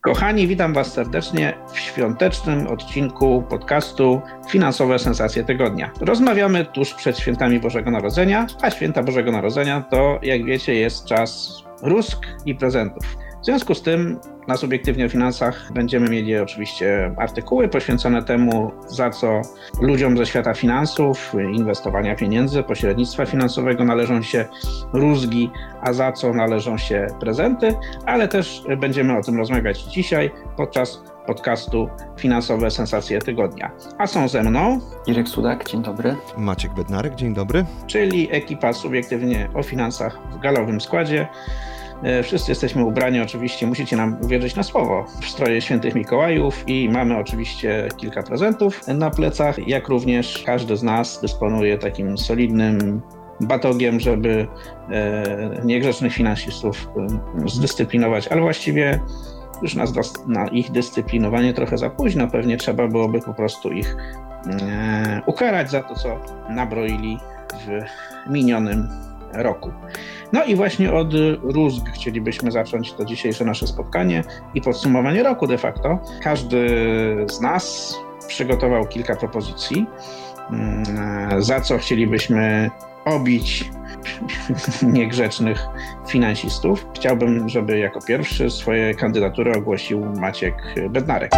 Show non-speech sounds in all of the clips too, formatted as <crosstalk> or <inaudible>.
Kochani, witam Was serdecznie w świątecznym odcinku podcastu Finansowe Sensacje Tygodnia. Rozmawiamy tuż przed świętami Bożego Narodzenia, a święta Bożego Narodzenia to, jak wiecie, jest czas rusk i prezentów. W związku z tym na Subiektywnie o Finansach będziemy mieli oczywiście artykuły poświęcone temu, za co ludziom ze świata finansów, inwestowania pieniędzy, pośrednictwa finansowego należą się rózgi, a za co należą się prezenty, ale też będziemy o tym rozmawiać dzisiaj podczas podcastu Finansowe Sensacje Tygodnia. A są ze mną Irek Sudak, dzień dobry. Maciek Bednarek, dzień dobry. Czyli ekipa Subiektywnie o Finansach w galowym składzie. E, wszyscy jesteśmy ubrani, oczywiście musicie nam uwierzyć na słowo, w stroje świętych Mikołajów i mamy oczywiście kilka prezentów na plecach, jak również każdy z nas dysponuje takim solidnym batogiem, żeby e, niegrzecznych finansistów e, zdyscyplinować, ale właściwie już na, na ich dyscyplinowanie trochę za późno, pewnie trzeba byłoby po prostu ich ukarać za to, co nabroili w minionym roku. No i właśnie od rózg chcielibyśmy zacząć to dzisiejsze nasze spotkanie i podsumowanie roku de facto. Każdy z nas przygotował kilka propozycji, mm, za co chcielibyśmy obić <laughs> niegrzecznych finansistów. Chciałbym, żeby jako pierwszy swoje kandydatury ogłosił Maciek Bednarek.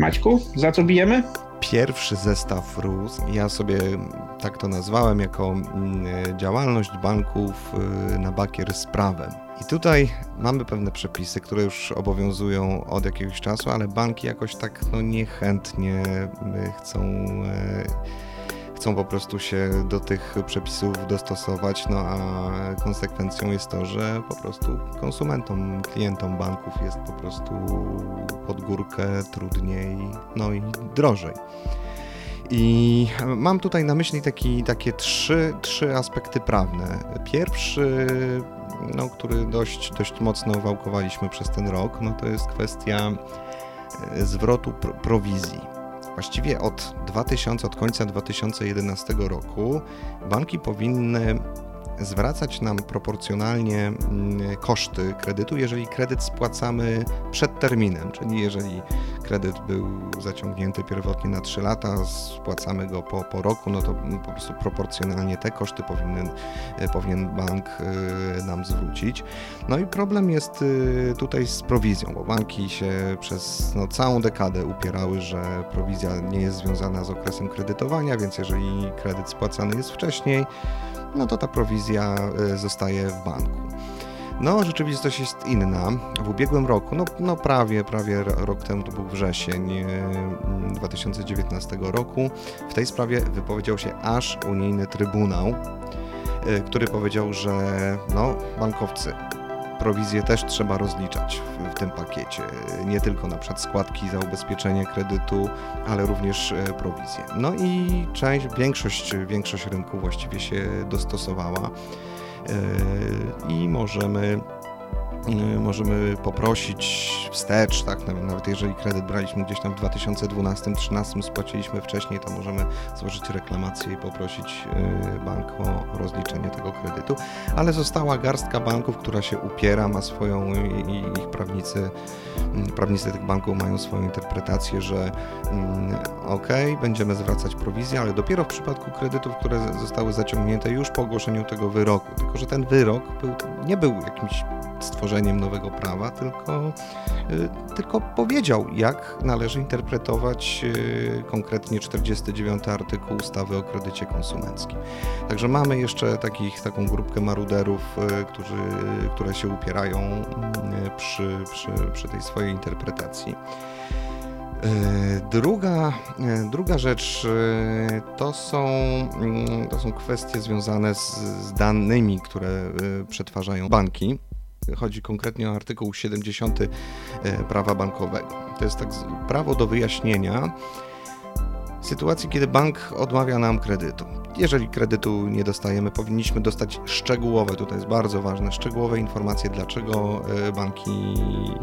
Maćku, za co bijemy? pierwszy zestaw rósł. Ja sobie tak to nazwałem jako mm, działalność banków y, na bakier z prawem. I tutaj mamy pewne przepisy, które już obowiązują od jakiegoś czasu, ale banki jakoś tak no, niechętnie y, chcą y, chcą po prostu się do tych przepisów dostosować, no a konsekwencją jest to, że po prostu konsumentom, klientom banków jest po prostu pod górkę trudniej, no i drożej. I mam tutaj na myśli taki, takie trzy, trzy aspekty prawne. Pierwszy, no, który dość, dość mocno wałkowaliśmy przez ten rok, no to jest kwestia zwrotu prowizji. Właściwie od 2000, od końca 2011 roku banki powinny zwracać nam proporcjonalnie mm, koszty kredytu, jeżeli kredyt spłacamy przed terminem, czyli jeżeli kredyt był zaciągnięty pierwotnie na 3 lata, spłacamy go po, po roku, no to po prostu proporcjonalnie te koszty powinien, powinien bank y, nam zwrócić. No i problem jest y, tutaj z prowizją, bo banki się przez no, całą dekadę upierały, że prowizja nie jest związana z okresem kredytowania, więc jeżeli kredyt spłacany jest wcześniej, no to ta prowizja y, zostaje w banku. No, rzeczywistość jest inna. W ubiegłym roku, no, no prawie, prawie rok temu, to był wrzesień 2019 roku, w tej sprawie wypowiedział się aż unijny trybunał, y, który powiedział, że no, bankowcy, prowizję też trzeba rozliczać w, w, tym pakiecie. Nie tylko na przykład składki za ubezpieczenie kredytu, ale również e, prowizję. No i część, większość, większość rynku właściwie się dostosowała e, i możemy możemy poprosić wstecz, tak, nawet jeżeli kredyt braliśmy gdzieś tam w 2012-2013, spłaciliśmy wcześniej, to możemy złożyć reklamację i poprosić y, bank o rozliczenie tego kredytu, ale została garstka banków, która się upiera, ma swoją i ich prawnicy, mm, prawnicy tych banków mają swoją interpretację, że mm, ok, będziemy zwracać prowizję, ale dopiero w przypadku kredytów, które zostały zaciągnięte już po ogłoszeniu tego wyroku, tylko że ten wyrok był, nie był jakimś stworzeniem nowego prawa, tylko, y, tylko powiedział, jak należy interpretować y, konkretnie 49 artykuł ustawy o kredycie konsumenckim. Także mamy jeszcze takich, taką grupkę maruderów, y, którzy, które się upierają przy, przy, przy tej swojej interpretacji. Druga, druga rzecz to są, mm, to są kwestie związane z, z danymi, które przetwarzają banki. Chodzi konkretnie o artykuł 70 prawa bankowego. To jest tak prawo do wyjaśnienia sytuacji, kiedy bank odmawia nam kredytu. Jeżeli kredytu nie dostajemy, powinniśmy dostać szczegółowe, tutaj jest bardzo ważne, szczegółowe informacje, dlaczego e, banki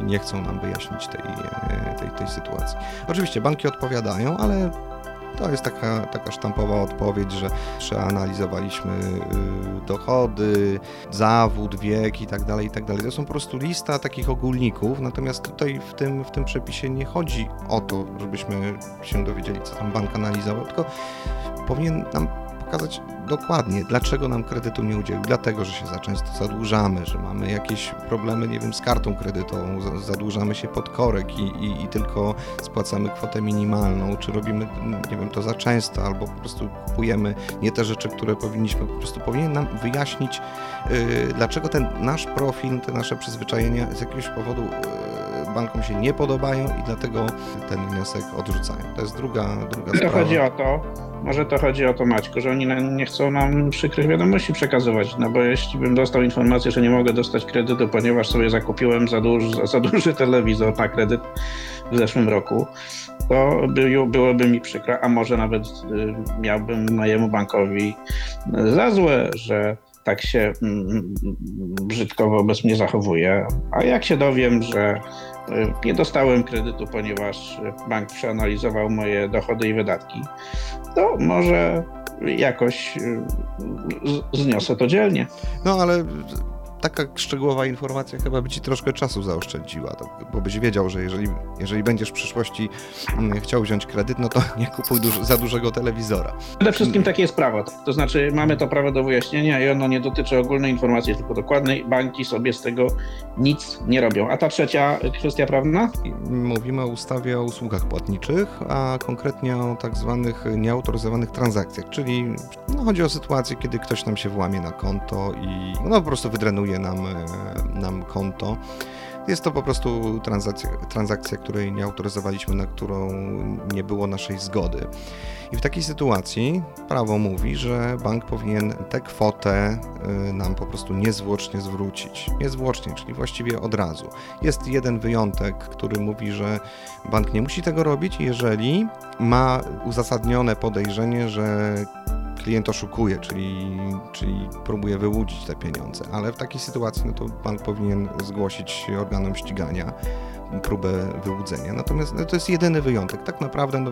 nie chcą nam wyjaśnić tej, e, tej, tej sytuacji. Oczywiście banki odpowiadają, ale to jest taka, taka sztampowa odpowiedź, że przeanalizowaliśmy y, dochody, zawód, wiek i tak dalej, i tak dalej. To są po prostu lista takich ogólników, natomiast tutaj w tym, w tym przepisie nie chodzi o to, żebyśmy się dowiedzieli, co tam bank analizował, tylko powinien nam pokazać dokładnie, dlaczego nam kredytu nie udzielił. Dlatego, że się za często zadłużamy, że mamy jakieś problemy, nie wiem, z kartą kredytową, zadłużamy się pod korek i, i, i tylko spłacamy kwotę minimalną, czy robimy, nie wiem, to za często, albo po prostu kupujemy nie te rzeczy, które powinniśmy. Po prostu powinien nam wyjaśnić, yy, dlaczego ten nasz profil, te nasze przyzwyczajenia z jakiegoś powodu yy, bankom się nie podobają i dlatego ten wniosek odrzucają. To jest druga, druga sprawa. Chodzi o to, może to chodzi o to, Maćku, że oni nie chcą nam przykrych wiadomości przekazywać, no bo jeśli bym dostał informację, że nie mogę dostać kredytu, ponieważ sobie zakupiłem za duży, za <laughs> duży telewizor na kredyt w zeszłym roku, to by, byłoby mi przykro, a może nawet y, miałbym mojemu bankowi za złe, że tak się mm, mm, brzydko wobec mnie zachowuje. A jak się dowiem, że y, nie dostałem kredytu, ponieważ bank przeanalizował moje dochody i wydatki, to może jakoś y, zniosę to dzielnie. No ale taka szczegółowa informacja chyba by ci troszkę czasu zaoszczędziła, to, bo byś wiedział, że jeżeli, jeżeli będziesz w przyszłości mm, chciał wziąć kredyt, no to <laughs> nie kupuj za dużego telewizora. Przede wszystkim takie jest prawo. To znaczy mamy to prawo do wyjaśnienia i ono nie dotyczy ogólnej informacji, tylko dokładnej. Banki sobie z tego nic nie robią. A ta trzecia kwestia prawna? Mówimy o ustawie o usługach płatniczych, a konkretnie o tak zwanych nieautoryzowanych transakcjach, czyli no, chodzi o sytuację, kiedy ktoś nam się włamie na konto i no, po prostu wydrenuje nam, e, nam konto. Jest to po prostu transakcja, transakcja, której nie autoryzowaliśmy, na którą nie było naszej zgody. I w takiej sytuacji prawo mówi, że bank powinien tę kwotę e, nam po prostu niezwłocznie zwrócić. Niezwłocznie, czyli właściwie od razu. Jest jeden wyjątek, który mówi, że bank nie musi tego robić, jeżeli ma uzasadnione podejrzenie, że klient oszukuje, czyli, czyli próbuje wyłudzić te pieniądze, ale w takiej sytuacji no to bank powinien zgłosić organom ścigania próbę wyłudzenia. Natomiast no to jest jedyny wyjątek. Tak naprawdę no,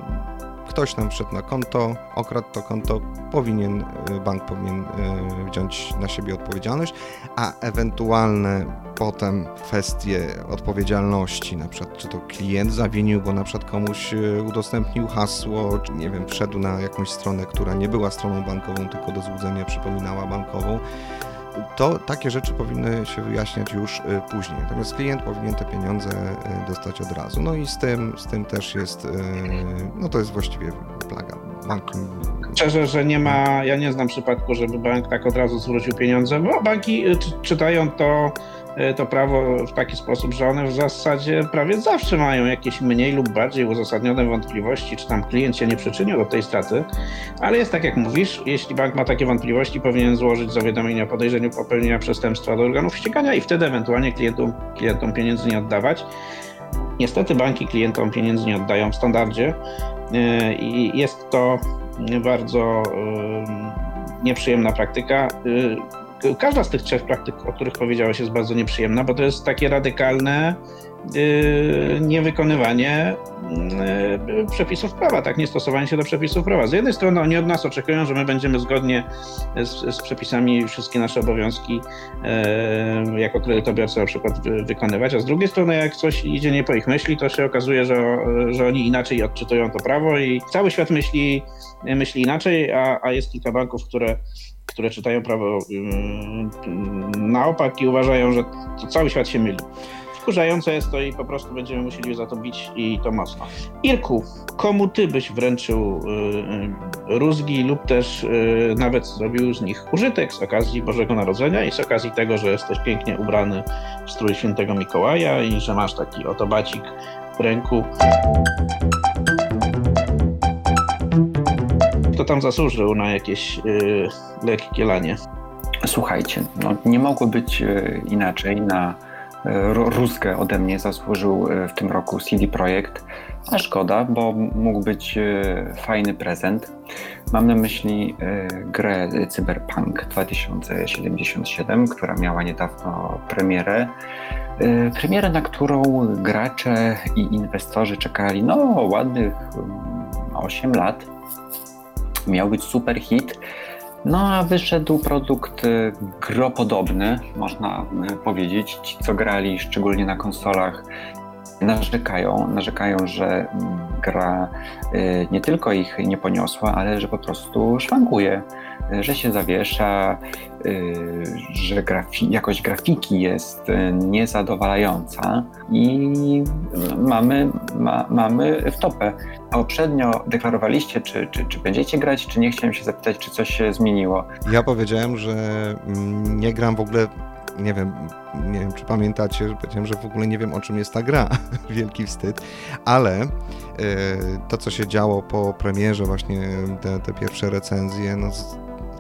ktoś nam wszedł na konto, okradł to konto, powinien, y, bank powinien y, wziąć na siebie odpowiedzialność, a ewentualne potem kwestie odpowiedzialności, na przykład czy to klient zawinił, bo na przykład komuś y, udostępnił hasło, czy nie wiem, wszedł na jakąś stronę, która nie była stroną bankową, tylko do złudzenia przypominała bankową, to takie rzeczy powinny się wyjaśniać już y, później. Natomiast klient powinien te pieniądze y, dostać od razu. No i z tym, z tym też jest, y, no to jest właściwie plaga. Banki Szczerze, że nie ma, ja nie znam przypadku, żeby bank tak od razu zwrócił pieniądze, bo banki czytają to to prawo w taki sposób, że one w zasadzie prawie zawsze mają jakieś mniej lub bardziej uzasadnione wątpliwości, czy tam klient się nie przyczynił do tej straty, ale jest tak jak mówisz, jeśli bank ma takie wątpliwości, powinien złożyć zawiadomienie o podejrzeniu popełnienia przestępstwa do organów ścigania i wtedy ewentualnie klientom, klientom pieniędzy nie oddawać. Niestety banki klientom pieniędzy nie oddają w standardzie e, i jest to bardzo nieprzyjemna praktyka. Każda z tych trzech praktyk, o których powiedziałeś, jest bardzo nieprzyjemna, bo to jest takie radykalne yy, niewykonywanie yy, przepisów prawa, tak, niestosowanie się do przepisów prawa. Z jednej strony oni od nas oczekują, że my będziemy zgodnie z, z przepisami wszystkie nasze obowiązki yy, jako kredytobiorcy na przykład wy, wykonywać, a z drugiej strony jak coś idzie nie po ich myśli, to się okazuje, że, że oni inaczej odczytują to prawo i cały świat myśli, myśli inaczej, a, a jest kilka banków, które które czytają prawo na opak i uważają, że cały świat się myli. Wkurzające jest to i po prostu będziemy musieli za to bić i to mocno. Irku, komu ty byś wręczył y, y, rózgi lub też y, nawet zrobił z nich użytek z okazji Bożego Narodzenia i z okazji tego, że jesteś pięknie ubrany w strój świętego Mikołaja i że masz taki oto bacik w ręku kto tam zasłużył na jakieś yy, lekkie lanie. Słuchajcie, no nie mogło być inaczej na Ruskę ode mnie zasłużył w tym roku CD Projekt, a szkoda, bo mógł być fajny prezent. Mam na myśli grę Cyberpunk 2077, która miała niedawno premierę. Premierę, na którą gracze i inwestorzy czekali no ładnych 8 lat. Miał być super hit. No a wyszedł produkt y, gropodobny, można y, powiedzieć. Ci, co grali szczególnie na konsolach, narzekają, narzekają, że gra y, nie tylko ich nie poniosła, ale że po prostu szwankuje, że się zawiesza, że grafi jakość grafiki jest niezadowalająca i mamy, ma, mamy wtopę. Poprzednio deklarowaliście, czy, czy, czy będziecie grać, czy nie chciałem się zapytać, czy coś się zmieniło. Ja powiedziałem, że mm, nie gram w ogóle nie wiem, nie wiem, czy pamiętacie, że powiedziałem, że w ogóle nie wiem, o czym jest ta gra. <laughs> Wielki wstyd. Ale e, to, co się działo po premierze, właśnie te, te pierwsze recenzje, no,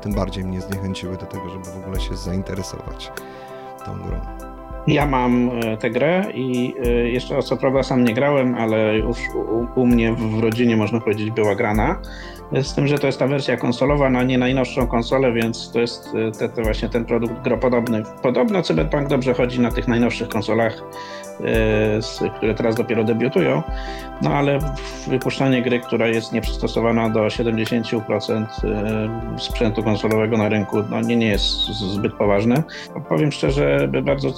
tym bardziej mnie zniechęciły do tego, żeby w ogóle się zainteresować tą grą. Ja mam e, tę grę i e, jeszcze co prawda sam nie grałem, ale już u, u, mnie w rodzinie można powiedzieć była grana. Z tym, że to jest ta wersja konsolowa na nie najnowszą konsolę, więc to jest e, te, te właśnie ten produkt gropodobny. Podobno Cyberpunk dobrze chodzi na tych najnowszych konsolach które teraz dopiero debiutują, no ale wypuszczanie gry, która jest nieprzystosowana do 70% e, sprzętu konsolowego na rynku, no nie, nie jest zbyt poważne. Powiem szczerze, bardzo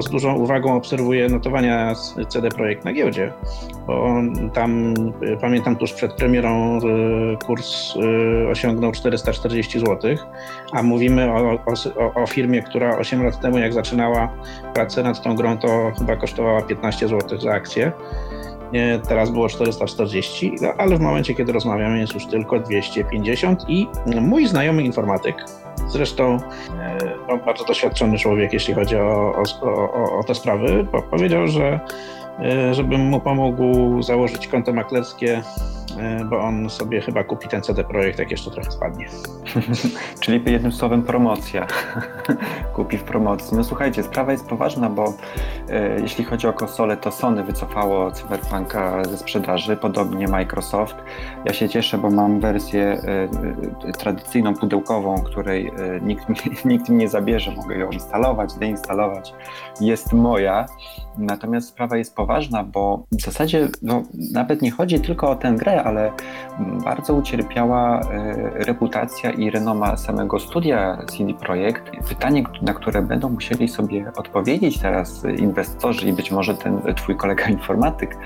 z dużą uwagą obserwuję notowania CD Projekt na giełdzie, bo tam, e, pamiętam tuż przed premierą kurs osiągnął 440 zł, a mówimy o, o, o firmie, która 8 lat temu jak zaczynała pracę nad tą grą, to chyba kosztowała kosztowała 15 zł za akcję. Teraz było 440, no, ale w momencie, kiedy rozmawiamy, jest już tylko 250 i mój znajomy informatyk, zresztą e, no, bardzo doświadczony człowiek, jeśli chodzi o, o, o, o te sprawy, powiedział, że e, żebym mu pomógł założyć konto maklerskie bo on sobie chyba kupi ten CD Projekt, jak jeszcze trochę spadnie. <laughs> Czyli jednym słowem promocja. <laughs> kupi w promocji. No słuchajcie, sprawa jest poważna, bo e, jeśli chodzi o konsole, to Sony wycofało Cyberpunka ze sprzedaży, podobnie Microsoft. Ja się cieszę, bo mam wersję e, tradycyjną, pudełkową, której e, nikt, <laughs> nikt mi nie zabierze. Mogę ją instalować, deinstalować. Jest moja. Natomiast sprawa jest poważna, bo w zasadzie no, nawet nie chodzi tylko o tę grę, ale bardzo ucierpiała e, reputacja i renoma samego studia CD Projekt. Pytanie, na które będą musieli sobie odpowiedzieć teraz inwestorzy i być może ten twój kolega <laughs> informatyk,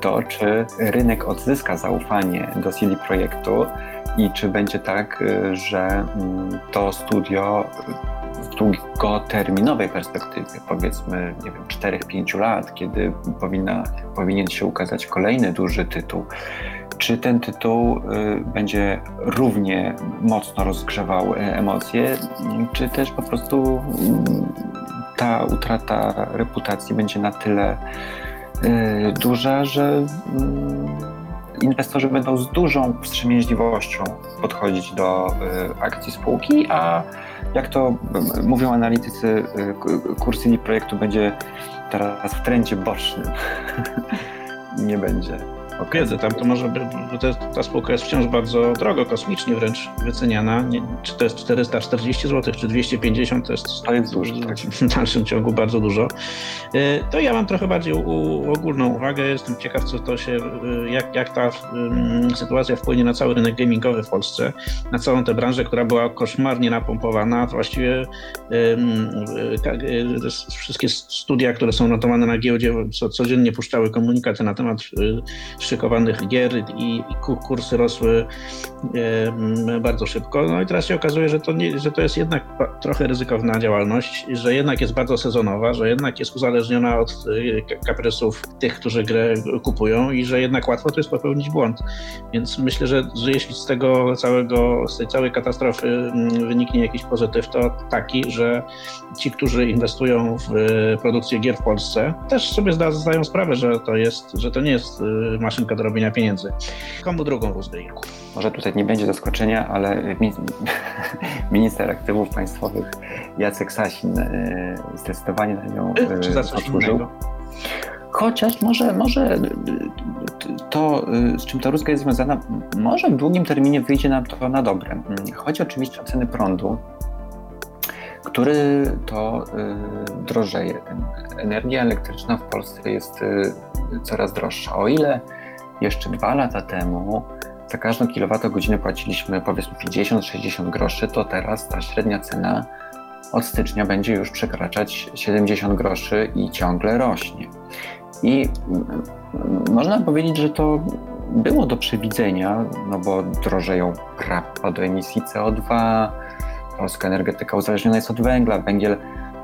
to czy rynek odzyska zaufanie do CD Projektu i czy będzie tak, e, że mm, to studio w długoterminowej perspektywie, powiedzmy, nie wiem, 4-5 lat, kiedy powinna, powinien się ukazać kolejny duży tytuł, czy ten tytuł y, będzie równie mocno rozgrzewał y, emocje, czy też po prostu mm, ta utrata reputacji będzie na tyle y, duża, że mm, inwestorzy będą z dużą wstrzemięźliwością podchodzić do akcji spółki, a jak to mówią analitycy, kurs projektu będzie teraz w trendzie bocznym. <laughs> Nie będzie wiedzę. Tam to może by, ta spółka jest wciąż bardzo drogo, kosmicznie wręcz wyceniana. Nie, czy to jest 440 zł, czy 250, to jest, to jest dużo, tak. w dalszym ciągu bardzo dużo. E, to ja mam trochę bardziej u, ogólną uwagę. Jestem ciekaw, co to się, e, jak, jak ta um, sytuacja wpłynie na cały rynek gamingowy w Polsce, na całą tę branżę, która była koszmarnie napompowana. Właściwie um, wszystkie studia, które są notowane na giełdzie, co, codziennie puszczały komunikaty na temat szykowanych gier i, kursy rosły bardzo szybko. No i teraz się okazuje, że to, nie, że to jest jednak trochę ryzykowna działalność, że jednak jest bardzo sezonowa, że jednak jest uzależniona od e, kaprysów tych, którzy grę kupują i że jednak łatwo to jest popełnić błąd. Więc myślę, że, że jeśli z tego całego, z tej całej katastrofy mm, wyniknie jakiś pozytyw, to taki, że ci, którzy inwestują w e, produkcję gier w Polsce, też sobie zdają sprawę, że to jest, że to nie jest maszyna maszynka do robienia pieniędzy. Komu drugą rózgę, Może tutaj nie będzie zaskoczenia, ale <laughs> minister aktywów państwowych Jacek Sasin e, zdecydowanie na nią Czy za coś zasłużył. Innego? Chociaż może, może to, z czym ta rózga jest związana, może w długim terminie wyjdzie nam to na dobre. Chodzi oczywiście o ceny prądu, który to drożeje. Energia elektryczna w Polsce jest coraz droższa. O ile jeszcze dwa lata temu za każdą kilowatogodzinę płaciliśmy powiedzmy 50-60 groszy, to teraz ta średnia cena od stycznia będzie już przekraczać 70 groszy i ciągle rośnie. I można powiedzieć, że to było do przewidzenia, no bo drożeją prawa do emisji CO2, polska energetyka uzależniona jest od węgla, węgiel,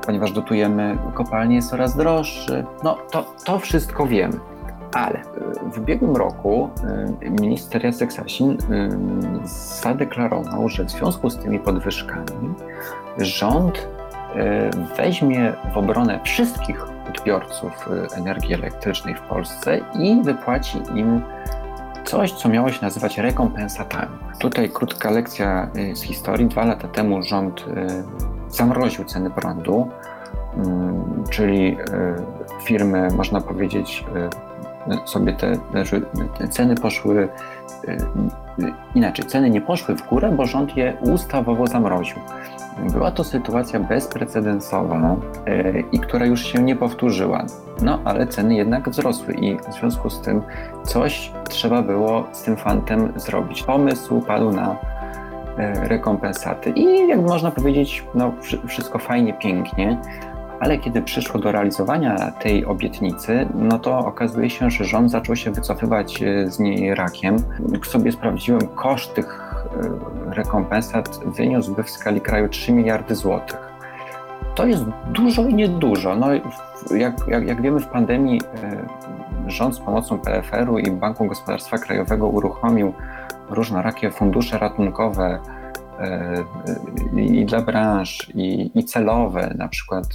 ponieważ dotujemy kopalnie, jest coraz droższy. No to, to wszystko wiemy. Ale w ubiegłym roku y, minister Jacek Sasin y, zadeklarował, że w związku z tymi podwyżkami rząd y, weźmie w obronę wszystkich odbiorców energii elektrycznej w Polsce i wypłaci im coś, co miało się nazywać rekompensatami. Tutaj krótka lekcja y, z historii. Dwa lata temu rząd y, zamroził ceny prądu, mm, czyli y, firmy, można powiedzieć, sobie te, te ceny poszły inaczej. Ceny nie poszły w górę, bo rząd je ustawowo zamroził. Była to sytuacja bezprecedensowa yy, i która już się nie powtórzyła. No ale ceny jednak wzrosły i w związku z tym coś trzeba było z tym fantem zrobić. Pomysł padł na rekompensaty i jak można powiedzieć, no wszystko fajnie, pięknie, ale kiedy przyszło do realizowania tej obietnicy, no to okazuje się, że rząd zaczął się wycofywać e, z niej rakiem. Jak sobie sprawdziłem, koszt tych e, rekompensat wyniósłby w skali kraju 3 miliardy złotych. To jest dużo i niedużo. No, jak, jak, jak wiemy, w pandemii e, rząd z pomocą PFR-u i Banku Gospodarstwa Krajowego uruchomił różnorakie fundusze ratunkowe, i dla branż, i, i celowe, na przykład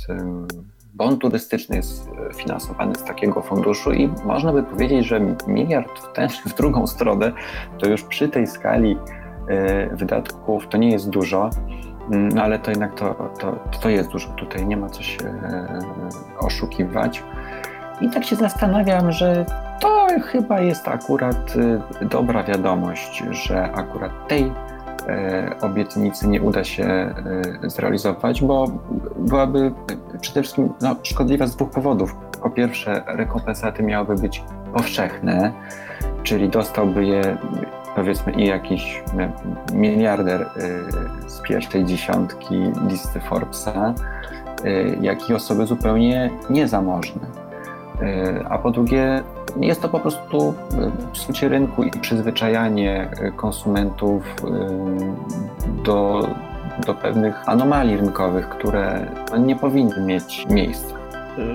bon turystyczny jest finansowany z takiego funduszu i można by powiedzieć, że miliard w, tę, w drugą stronę to już przy tej skali e, wydatków to nie jest dużo, no ale to jednak to, to, to jest dużo. Tutaj nie ma co się e, oszukiwać. I tak się zastanawiam, że to chyba jest akurat dobra wiadomość, że akurat tej E, obietnicy nie uda się e, zrealizować, bo byłaby przede wszystkim no, szkodliwa z dwóch powodów. Po pierwsze, rekompensaty miałyby być powszechne, czyli dostałby je powiedzmy i jakiś e, miliarder z pierwszej dziesiątki listy Forbesa, jak i osoby zupełnie niezamożne. E, a po drugie jest to po prostu psucie rynku i przyzwyczajanie e, konsumentów e, do, do pewnych anomalii rynkowych, które no, nie powinny mieć miejsca.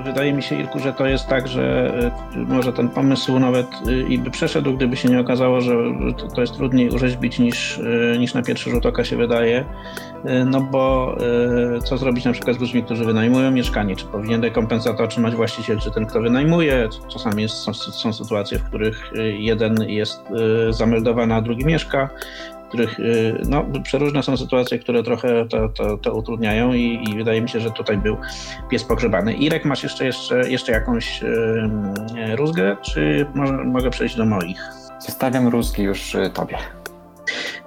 Wydaje mi się, Irku, że to jest tak, że może ten pomysł nawet i by przeszedł, gdyby się nie okazało, że to jest trudniej urzeźbić niż, niż na pierwszy rzut oka się wydaje. Y, no bo y, co zrobić na przykład z ludźmi, którzy wynajmują mieszkanie? Czy powinien rekompensatę otrzymać właściciel, czy ten, kto wynajmuje? Czasami są, są sytuacje, w których y, jeden jest zameldowany, a drugi mieszka których, no, przeróżne są sytuacje, które trochę to, to, to utrudniają i, i, wydaje mi się, że tutaj był pies pogrzebany. Irek, masz jeszcze, jeszcze, jeszcze jakąś yy, rózgę, czy może, mogę przejść do moich? Zostawiam rózgi już tobie.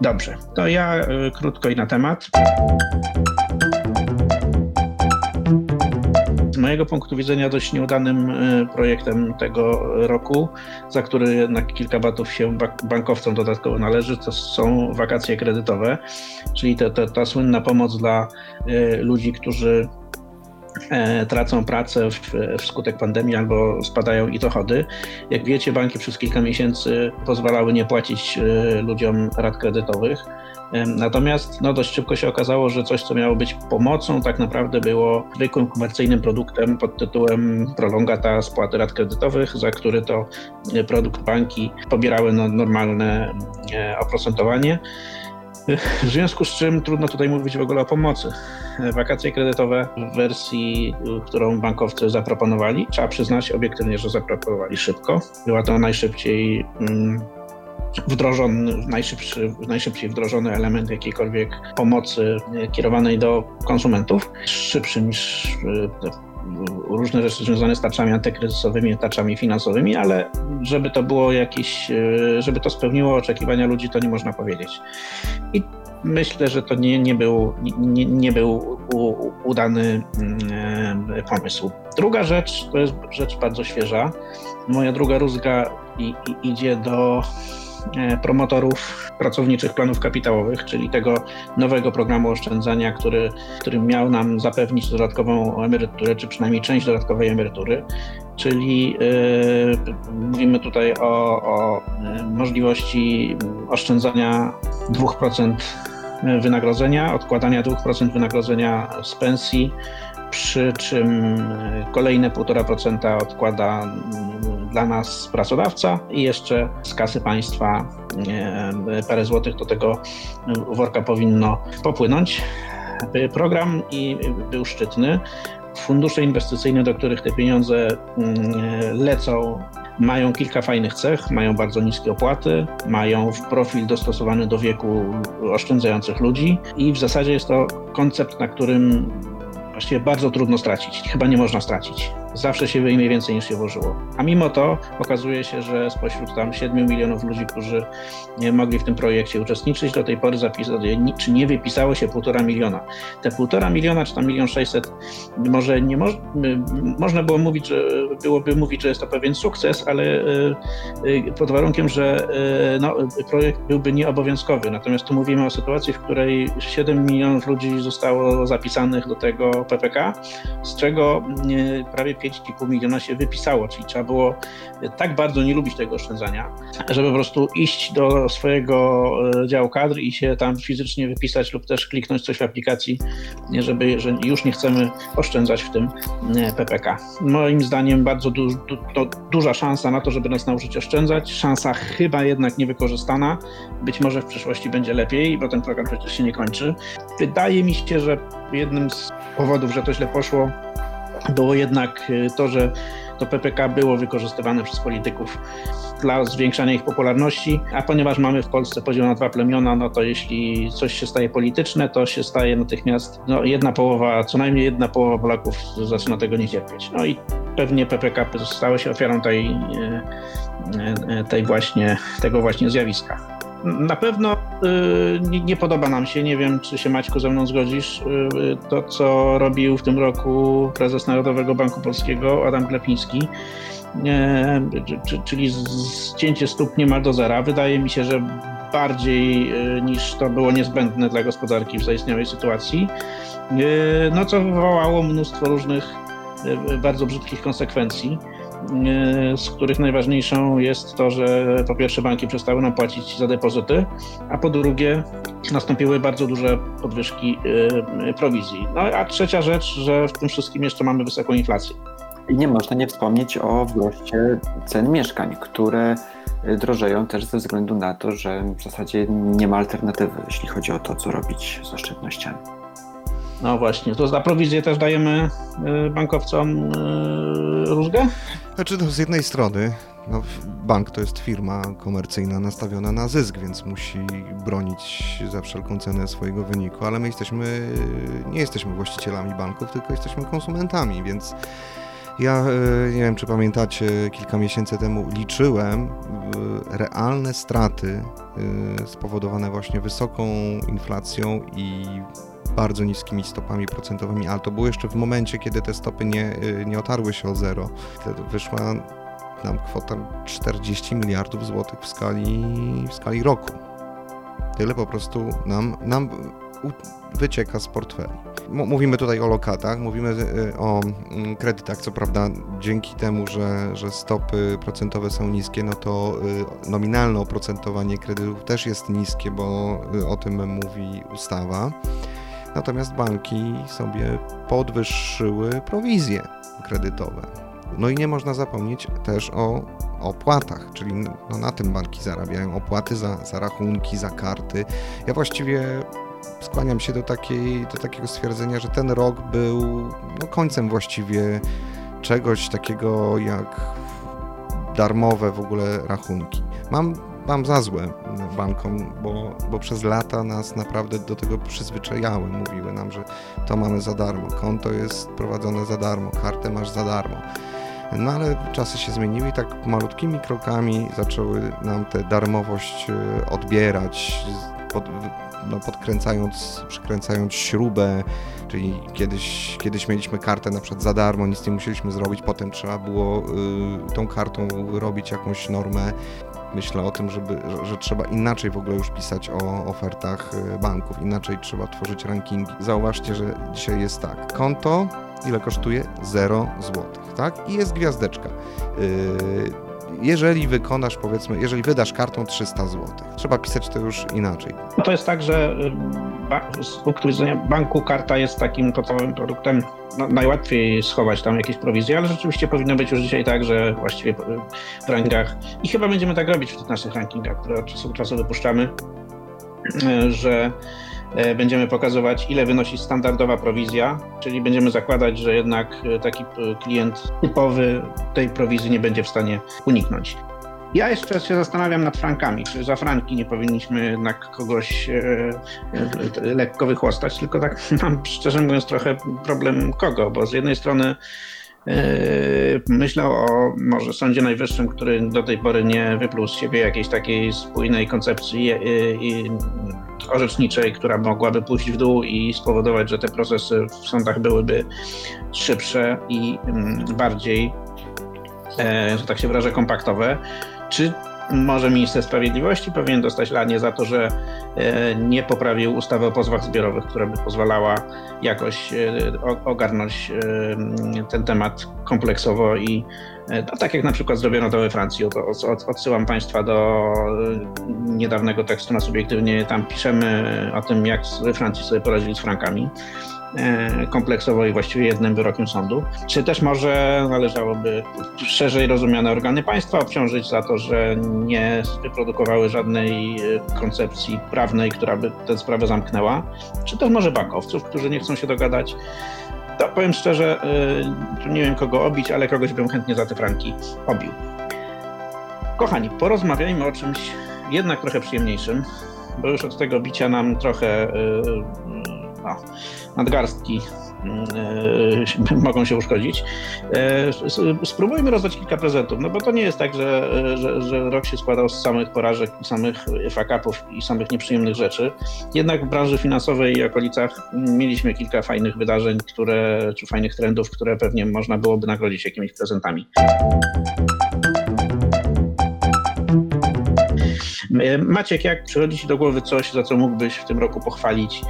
Dobrze, to ja y, krótko i na temat. Mojego punktu widzenia dość nieudanym y, projektem tego roku, za który jednak kilka batów się bankowcom dodatkowo należy, to są wakacje kredytowe, czyli te, te, ta słynna pomoc dla y, ludzi, którzy E, tracą pracę wskutek pandemii albo spadają i dochody. Jak wiecie, banki przez kilka miesięcy pozwalały nie płacić e, ludziom rat kredytowych. E, natomiast no, dość szybko się okazało, że coś, co miało być pomocą, tak naprawdę było zwykłym komercyjnym produktem pod tytułem prolongata spłaty rat kredytowych, za który to produkt banki pobierały no, normalne oprocentowanie. W związku z czym trudno tutaj mówić w ogóle o pomocy. Wakacje kredytowe w wersji, którą bankowcy zaproponowali, trzeba przyznać obiektywnie, że zaproponowali szybko. Była to najszybciej mm, wdrożony, najszybszy, najszybciej wdrożony element jakiejkolwiek pomocy kierowanej do konsumentów, szybszy niż e, różne rzeczy związane z tarczami antykryzysowymi, tarczami finansowymi, ale żeby to było jakieś, e, żeby to spełniło oczekiwania ludzi, to nie można powiedzieć. I myślę, że to nie, nie, był, nie, nie był udany mm, e, pomysł. Druga rzecz, to jest rzecz bardzo świeża. Moja druga rózga i, i idzie do E, promotorów pracowniczych planów kapitałowych, czyli tego nowego programu oszczędzania, który, który miał nam zapewnić dodatkową emeryturę, czy przynajmniej część dodatkowej emerytury. Czyli yy, mówimy tutaj o, o możliwości oszczędzania 2% wynagrodzenia, odkładania 2% wynagrodzenia z pensji, przy czym kolejne 1,5% odkłada dla nas pracodawca i jeszcze z kasy państwa parę złotych do tego worka powinno popłynąć. Program i był szczytny. Fundusze inwestycyjne, do których te pieniądze mm, lecą, mają kilka fajnych cech. Mają bardzo niskie opłaty, mają profil dostosowany do wieku oszczędzających ludzi i w zasadzie jest to koncept, na którym właściwie bardzo trudno stracić. Chyba nie można stracić zawsze się wyjmie więcej niż się włożyło. A mimo to okazuje się, że spośród tam 7 milionów ludzi, którzy mogli w tym projekcie uczestniczyć, do tej pory zapisali, czy nie wypisało się półtora miliona. Te półtora miliona, czy tam milion sześćset, może nie mo można było mówić, że byłoby mówić, że jest to pewien sukces, ale y, y, pod warunkiem, że y, no, projekt byłby nieobowiązkowy. Natomiast tu mówimy o sytuacji, w której 7 milionów ludzi zostało zapisanych do tego PPK, z czego prawie 5,5 miliona się wypisało, czyli trzeba było tak bardzo nie lubić tego oszczędzania, żeby po prostu iść do swojego e, działu kadr i się tam fizycznie wypisać lub też kliknąć coś w aplikacji, żeby, że już nie chcemy oszczędzać w tym e, PPK. Moim zdaniem bardzo du, du, duża szansa na to, żeby nas nauczyć oszczędzać, szansa chyba jednak niewykorzystana, być może w przyszłości będzie lepiej, bo ten program przecież się nie kończy. Wydaje mi się, że jednym z powodów, że to źle poszło, było jednak y, to, że to PPK było wykorzystywane przez polityków dla zwiększania ich popularności, a ponieważ mamy w Polsce podział na dwa plemiona, no to jeśli coś się staje polityczne, to się staje natychmiast no, jedna połowa, co najmniej jedna połowa Polaków zaczyna tego nie cierpieć. No i pewnie PPK stało się ofiarą tej, y, y, tej właśnie, tego właśnie zjawiska. Na pewno y, nie, podoba nam się, nie wiem czy się Maćku ze mną zgodzisz, y, to co robił w tym roku prezes Narodowego Banku Polskiego Adam Glepiński, czyli zcięcie stóp niemal do zera. Wydaje mi się, że bardziej y, niż to było niezbędne dla gospodarki w zaistniałej sytuacji, no co wywołało mnóstwo różnych bardzo brzydkich konsekwencji. E, z których najważniejszą jest to, że po pierwsze banki przestały nam płacić za depozyty, a po drugie nastąpiły bardzo duże podwyżki e, prowizji. No a trzecia rzecz, że w tym wszystkim jeszcze mamy wysoką inflację. I nie można nie wspomnieć o wzroście cen mieszkań, które drożeją też ze względu na to, że w zasadzie nie ma alternatywy, jeśli chodzi o to, co robić z oszczędnościami. No właśnie, to za prowizję też dajemy y, bankowcom y, różgę? Znaczy, no, z jednej strony no, bank to jest firma komercyjna nastawiona na zysk, więc musi bronić za wszelką cenę swojego wyniku, ale my jesteśmy, nie jesteśmy właścicielami banków, tylko jesteśmy konsumentami, więc ja y, nie wiem, czy pamiętacie, kilka miesięcy temu liczyłem realne straty spowodowane właśnie wysoką inflacją i bardzo niskimi stopami procentowymi, ale to było jeszcze w momencie, kiedy te stopy nie, y, nie otarły się o zero. Wtedy wyszła nam kwota 40 miliardów złotych w skali, w skali roku. Tyle po prostu nam, nam wycieka z portfeli. Mówimy tutaj o lokatach, mówimy y, o mm, kredytach. Co prawda, dzięki temu, że, że stopy procentowe są niskie, no to y, nominalne oprocentowanie kredytów też jest niskie, bo o tym mówi ustawa. Natomiast banki sobie podwyższyły prowizje kredytowe. No i nie można zapomnieć też o opłatach, czyli no, na tym banki zarabiają opłaty za, za rachunki, za karty. Ja właściwie skłaniam się do, takiej, do takiego stwierdzenia, że ten rok był no, końcem właściwie czegoś takiego jak darmowe w ogóle rachunki. Mam, mam za złe bankom, bo, bo przez lata nas naprawdę do tego przyzwyczajały. Mówiły nam, że to mamy za darmo, konto jest prowadzone za darmo, kartę masz za darmo. No ale czasy się zmieniły i tak malutkimi krokami zaczęły nam tę darmowość e, odbierać, pod, no, podkręcając, przykręcając śrubę, czyli kiedyś, kiedyś mieliśmy kartę na przykład za darmo, nic nie musieliśmy zrobić, potem trzeba było y, tą kartą robić jakąś normę. Myślę o tym, żeby, że, trzeba inaczej w ogóle już pisać o ofertach y, banków, inaczej trzeba tworzyć rankingi. Zauważcie, że dzisiaj jest tak. Konto ile kosztuje? 0 zł, tak? I jest gwiazdeczka. Yy, jeżeli wykonasz, powiedzmy, jeżeli wydasz kartą 300 zł. Trzeba pisać to już inaczej. No to jest tak, że y, z punktu widzenia banku karta jest takim podstawowym produktem, no, najłatwiej schować tam jakieś prowizje, ale rzeczywiście powinno być już dzisiaj tak, że właściwie w rankingach i chyba będziemy tak robić w tych naszych rankingach, które od czasu do czasu wypuszczamy, y, że będziemy pokazywać, ile wynosi standardowa prowizja, czyli będziemy zakładać, że jednak e, taki e, klient typowy tej prowizji nie będzie w stanie uniknąć. Ja jeszcze się zastanawiam nad frankami. Czy za franki nie powinniśmy jednak kogoś lekko wychłostać, tylko tak <laughs> mam szczerze mówiąc trochę problem kogo, bo z jednej strony Myślę o może Sądzie Najwyższym, który do tej pory nie wypluł z siebie jakiejś takiej spójnej koncepcji orzeczniczej, która mogłaby pójść w dół i spowodować, że te procesy w sądach byłyby szybsze i mm, bardziej, e, że tak się wyrażę, kompaktowe. Czy może minister sprawiedliwości powinien dostać lanie za to, że e, nie poprawił ustawy o pozwach zbiorowych, która by pozwalała jakoś e, ogarnąć ten temat kompleksowo i no, tak jak na przykład zrobiono to we Francji. Odsyłam Państwa do niedawnego tekstu na subiektywnie. Tam piszemy o tym, jak we Francji sobie poradzili z frankami. E, kompleksowo i właściwie jednym wyrokiem sądu. Czy też może należałoby szerzej rozumiane organy państwa obciążyć za to, że nie wyprodukowały żadnej e, koncepcji prawnej, która by tę sprawę zamknęła? Czy też może bankowców, którzy nie chcą się dogadać? To powiem szczerze, e, nie wiem kogo obić, ale kogoś bym chętnie za te franki obił. Kochani, porozmawiajmy o czymś jednak trochę przyjemniejszym, bo już od tego bicia nam trochę no, nadgarstki yy, <laughs> mogą się uszkodzić. Yy, spróbujmy rozdać kilka prezentów, no bo to nie jest tak, że, że, że rok się składał z samych porażek, samych fakapów i samych nieprzyjemnych rzeczy. Jednak w branży finansowej i okolicach mieliśmy kilka fajnych wydarzeń, które, czy fajnych trendów, które pewnie można byłoby nagrodzić jakimiś prezentami. Maciek, jak przychodzi Ci do głowy coś, za co mógłbyś w tym roku pochwalić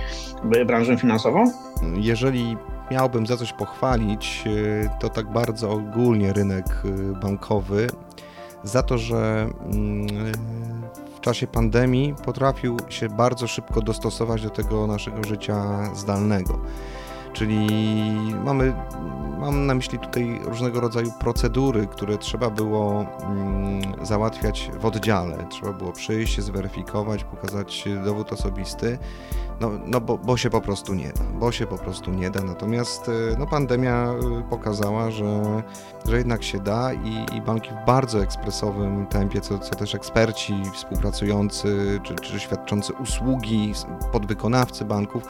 branżę finansową? Jeżeli miałbym za coś pochwalić, y, to tak bardzo ogólnie rynek bankowy, za to, że mm, w czasie pandemii potrafił się bardzo szybko dostosować do tego naszego życia zdalnego. Czyli mamy, mam na myśli tutaj różnego rodzaju procedury, które trzeba było mm, załatwiać w oddziale. Trzeba było przyjść, zweryfikować, pokazać dowód osobisty. No, no bo, bo się po prostu nie da, bo się po prostu nie da. Natomiast y, no, pandemia y, pokazała, że, że jednak się da i, i banki w bardzo ekspresowym tempie, co, co też eksperci współpracujący czy, czy świadczący usługi, podwykonawcy banków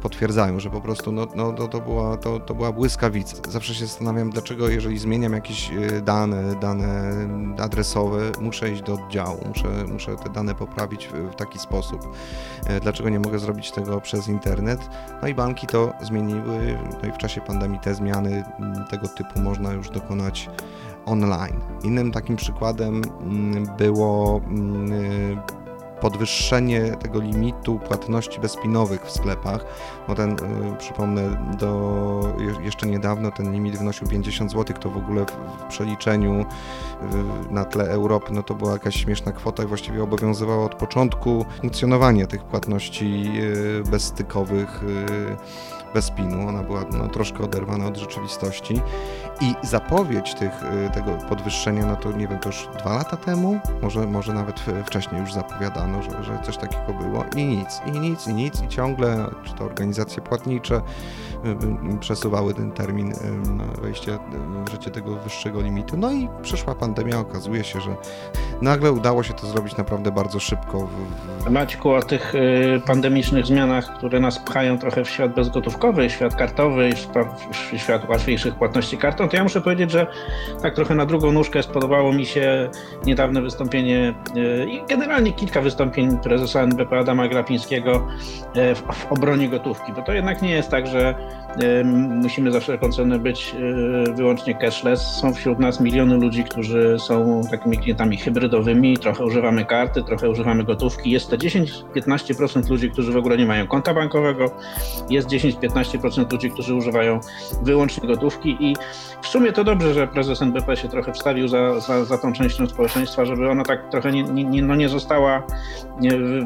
potwierdzają, że po prostu no, no, to, to, była, to, to była błyskawica. Zawsze się zastanawiam, dlaczego jeżeli zmieniam jakieś dane, dane adresowe, muszę iść do oddziału, muszę, muszę te dane poprawić w, taki sposób. Dlaczego nie mogę zrobić tego przez internet. No i banki to zmieniły, no i w czasie pandemii te zmiany mm, tego typu można już dokonać online. Innym takim przykładem mm, było mm, podwyższenie tego limitu płatności bezpinowych w sklepach, bo ten, przypomnę, do jeszcze niedawno ten limit wynosił 50 zł, to w ogóle w przeliczeniu na tle Europy, no to była jakaś śmieszna kwota i właściwie obowiązywała od początku funkcjonowania tych płatności bezstykowych bez pinu, ona była no, troszkę oderwana od rzeczywistości i zapowiedź tych, y, tego podwyższenia, no to nie wiem, to już dwa lata temu, może, może nawet wcześniej już zapowiadano, że, że coś takiego było? I nic, i nic, i nic. I ciągle, czy to organizacje płatnicze y, y, przesuwały ten termin wejścia w życie tego wyższego limitu, no i przyszła pandemia, okazuje się, że nagle udało się to zrobić naprawdę bardzo szybko. Maćku, o tych pandemicznych zmianach, które nas pchają trochę w świat bezgotówkowy, świat kartowy, świat łatwiejszych płatności to ja muszę powiedzieć, że tak trochę na drugą nóżkę spodobało mi się niedawne wystąpienie e, i generalnie kilka wystąpień prezesa NBP Adama Glapińskiego e, w, w obronie gotówki, bo to jednak nie jest tak, że musimy za wszelką cenę być e, wyłącznie cashless. Są wśród nas miliony ludzi, którzy są takimi klientami hybrydowymi, trochę używamy karty, trochę używamy gotówki. Jest to 10-15% ludzi, którzy w ogóle nie mają konta bankowego, jest 10-15% ludzi, którzy używają wyłącznie gotówki i w sumie to dobrze, że prezes NBP się trochę wstawił za, za, za tą częścią społeczeństwa, żeby ona tak trochę nie, nie, no nie została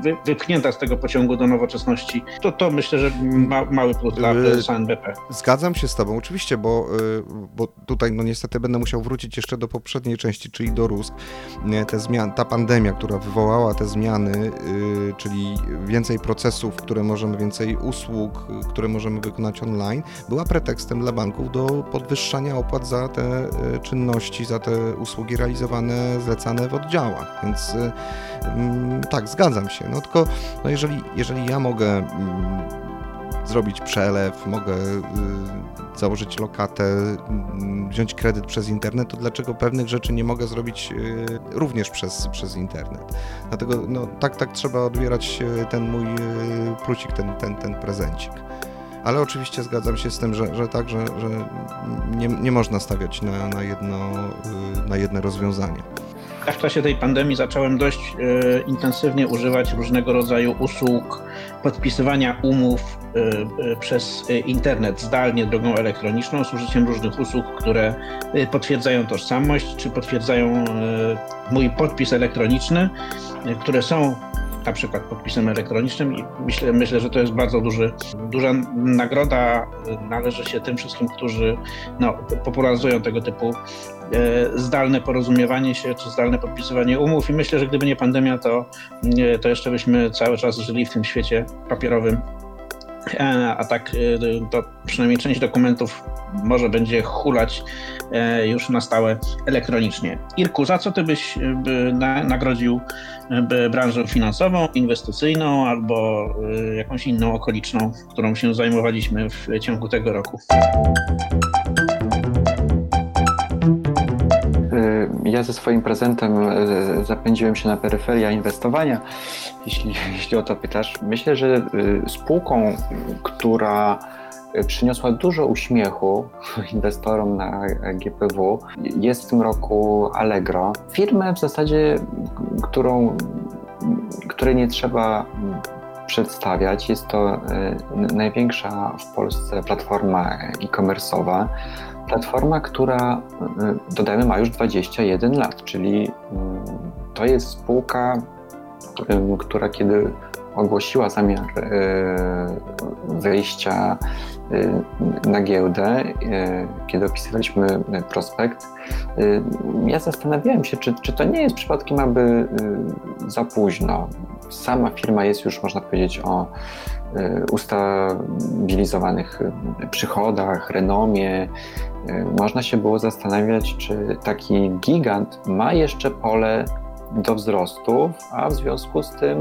wy, wypchnięta z tego pociągu do nowoczesności. To, to myślę, że ma, mały plus dla prezesa NBP. Zgadzam się z Tobą, oczywiście, bo, y, bo tutaj no niestety będę musiał wrócić jeszcze do poprzedniej części, czyli do Rusk. Te zmian, ta pandemia, która wywołała te zmiany, y, czyli więcej procesów, które możemy, więcej usług, które możemy wykonać online, była pretekstem dla banków do podwyższania opłat za te y, czynności, za te usługi realizowane, zlecane w oddziałach. Więc mm, tak, zgadzam się. No tylko no jeżeli, jeżeli ja mogę mm, zrobić przelew, mogę y, założyć lokatę, y, wziąć kredyt przez internet, to dlaczego pewnych rzeczy nie mogę zrobić y, również przez, przez internet? Dlatego no, tak, tak trzeba odbierać ten mój plusik, ten, ten, ten prezencik. Ale oczywiście zgadzam się z tym, że, że tak, że, że nie, nie można stawiać na, na, jedno, na jedne rozwiązanie. Ja w czasie tej pandemii zacząłem dość intensywnie używać różnego rodzaju usług podpisywania umów e, e, przez internet zdalnie drogą elektroniczną z użyciem różnych usług, które potwierdzają tożsamość czy potwierdzają mój podpis elektroniczny, które są na przykład podpisem elektronicznym i myślę, myślę, że to jest bardzo duży, duża nagroda. Należy się tym wszystkim, którzy no, popularyzują tego typu e, zdalne porozumiewanie się czy zdalne podpisywanie umów. I myślę, że gdyby nie pandemia, to, to jeszcze byśmy cały czas żyli w tym świecie papierowym. E, a tak e, to przynajmniej część dokumentów może będzie hulać e, już na stałe elektronicznie. Irku, za co ty byś nagrodził branżę finansową, inwestycyjną albo jakąś inną okoliczną, którą się zajmowaliśmy w ciągu tego roku? Ja ze swoim prezentem e, zapędziłem się na peryferia inwestowania, jeśli, <laughs> jeśli o to pytasz. Myślę, że e, spółką, która przyniosła dużo uśmiechu <laughs> inwestorom na GPW. Jest w tym roku Allegro. Firmę w zasadzie, którą, której nie trzeba przedstawiać. Jest to największa w Polsce platforma e-commerce'owa. Platforma, która, y, dodajmy, ma już 21 lat, czyli mm, to jest spółka, y, która kiedy ogłosiła zamiar y, wejścia na giełdę, kiedy opisywaliśmy prospekt, ja zastanawiałem się, czy, czy to nie jest przypadkiem aby za późno. Sama firma jest już, można powiedzieć, o ustabilizowanych przychodach, renomie, można się było zastanawiać, czy taki gigant ma jeszcze pole do wzrostu, a w związku z tym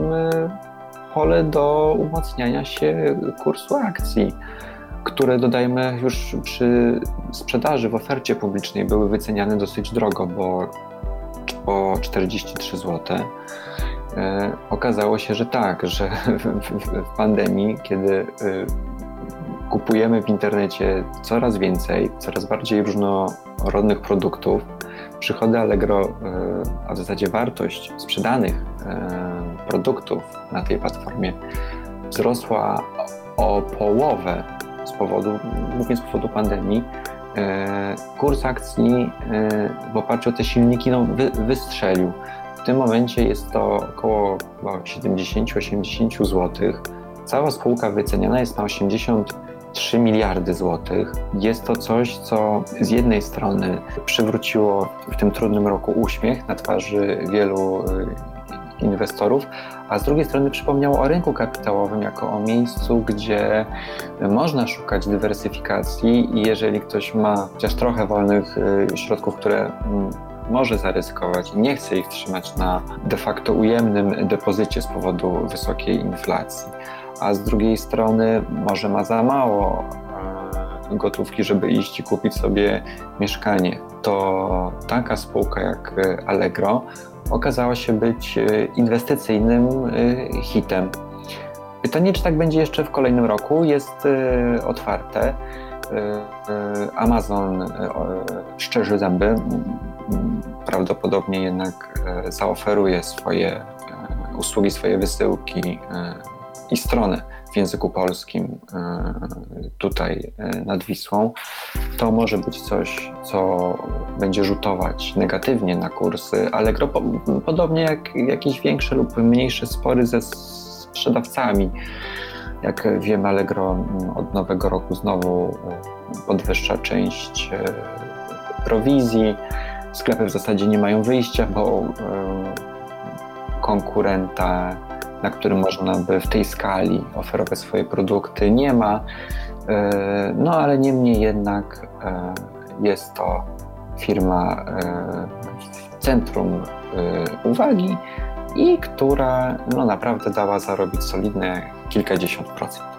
pole do umacniania się kursu akcji, które dodajmy już przy sprzedaży w ofercie publicznej były wyceniane dosyć drogo, bo po 43 zł. Okazało się, że tak, że <laughs> w pandemii, kiedy y, kupujemy w internecie coraz więcej, coraz bardziej różnorodnych produktów, przychody Allegro, a w zasadzie wartość sprzedanych produktów na tej platformie wzrosła o połowę z powodu, głównie z powodu pandemii, e, kurs akcji e, w oparciu o te silniki no, wy, wystrzelił. Tym momencie jest to około 70-80 zł. Cała spółka wyceniana jest na 83 miliardy złotych. Jest to coś, co z jednej strony przywróciło w tym trudnym roku uśmiech na twarzy wielu e, inwestorów, a z drugiej strony przypomniało o rynku kapitałowym jako o miejscu, gdzie można szukać dywersyfikacji i jeżeli ktoś ma chociaż trochę wolnych y, środków, które mm, może zaryzykować i nie chce ich trzymać na de facto ujemnym depozycie z powodu wysokiej inflacji, a z drugiej strony może ma za mało e, gotówki, żeby iść i kupić sobie mieszkanie, to taka spółka jak Allegro okazała się być e, inwestycyjnym e, hitem. Pytanie, czy tak będzie jeszcze w kolejnym roku, jest otwarte. Amazon szczerzy zęby, prawdopodobnie jednak zaoferuje swoje usługi, swoje wysyłki i strony w języku polskim e, tutaj e, nad Wisłą, to może być coś, co będzie rzutować negatywnie na kursy Allegro, podobnie jak jakieś większe lub mniejsze spory ze sprzedawcami. Jak wiemy, Allegro od nowego roku znowu e, podwyższa część prowizji. Sklepy w zasadzie nie mają wyjścia, bo konkurenta na którym można by w tej skali oferować swoje produkty, nie ma. E, no ale niemniej jednak e, jest to firma e, w centrum uwagi i która no, naprawdę dała zarobić solidne kilkadziesiąt procent.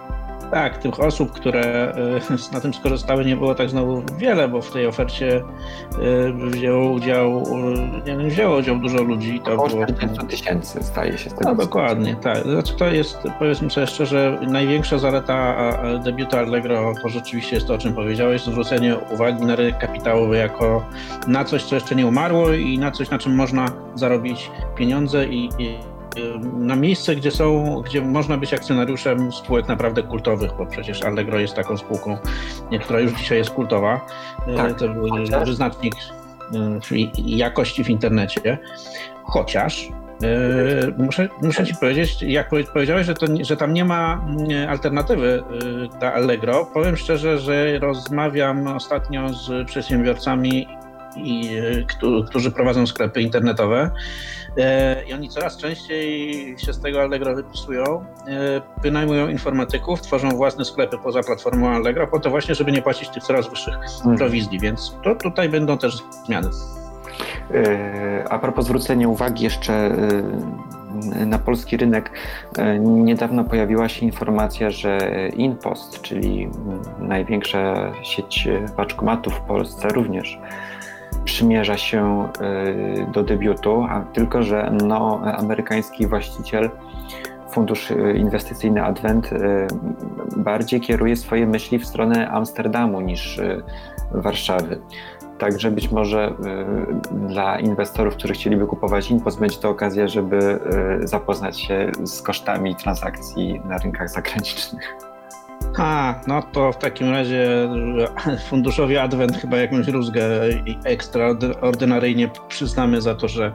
Tak, tych osób, które y, <laughs> na tym skorzystały, nie było tak znowu wiele, bo w tej ofercie y, wzięło udział, y, nie wiem, wzięło udział dużo ludzi. To Około było 40 tysięcy staje się z tego. No dokładnie, tak. Znaczy to jest, powiedzmy sobie szczerze, największa zaleta debiuta Allegro to rzeczywiście jest to, o czym powiedziałeś, zwrócenie uwagi na rynek kapitałowy jako na coś, co jeszcze nie umarło i na coś, na czym można zarobić pieniądze i, i na miejsce, gdzie są, gdzie można być akcjonariuszem spółek naprawdę kultowych, bo przecież Allegro jest taką spółką, która już dzisiaj jest kultowa. Tak, to chociaż... wyznacznik jakości w internecie. Chociaż Muszę, muszę ci powiedzieć, jak powiedziałeś, że, to, że tam nie ma alternatywy dla Allegro. Powiem szczerze, że rozmawiam ostatnio z przedsiębiorcami, i, którzy prowadzą sklepy internetowe E, i oni coraz częściej się z tego Allegro wypisują, e, wynajmują informatyków, tworzą własne sklepy poza platformą Allegro, po to właśnie, żeby nie płacić tych coraz wyższych mhm. prowizji, więc to tutaj będą też zmiany. E, a propos zwrócenia uwagi jeszcze na polski rynek, niedawno pojawiła się informacja, że InPost, czyli największa sieć paczkomatów w Polsce, również przymierza się y, do debiutu, a tylko że no, amerykański właściciel fundusz y, inwestycyjny Advent y, bardziej kieruje swoje myśli w stronę Amsterdamu niż Warszawy. Także być może dla inwestorów, którzy chcieliby kupować Inpost, będzie to okazja, żeby zapoznać się z kosztami transakcji na rynkach zagranicznych. A, no to w takim razie <laughs> funduszowi Advent chyba jakąś rózgę ekstraordynaryjnie przyznamy za to, że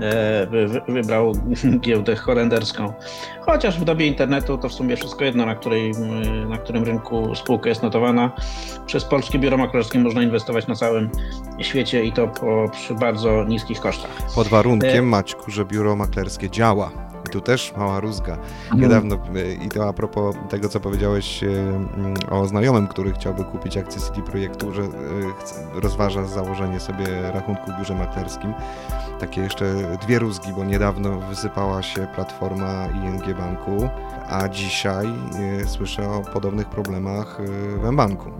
e, wybrał <laughs> giełdę holenderską. Chociaż w dobie internetu to w sumie wszystko jedno, na, której, na którym rynku spółka jest notowana. Przez polskie biuro maklerskie można inwestować na całym świecie i to po, przy bardzo niskich kosztach. Pod warunkiem, e... Maćku, że biuro maklerskie działa tu też mała rózga. Mhm. Niedawno, e, i to a propos tego, co powiedziałeś e, mm, o znajomym, który chciałby kupić akcję CD Projektu, że e, rozważa założenie sobie rachunku w biurze maklerskim. Takie jeszcze dwie rózgi, bo niedawno wysypała się platforma ING Banku, a dzisiaj słyszę o podobnych problemach w M-Banku.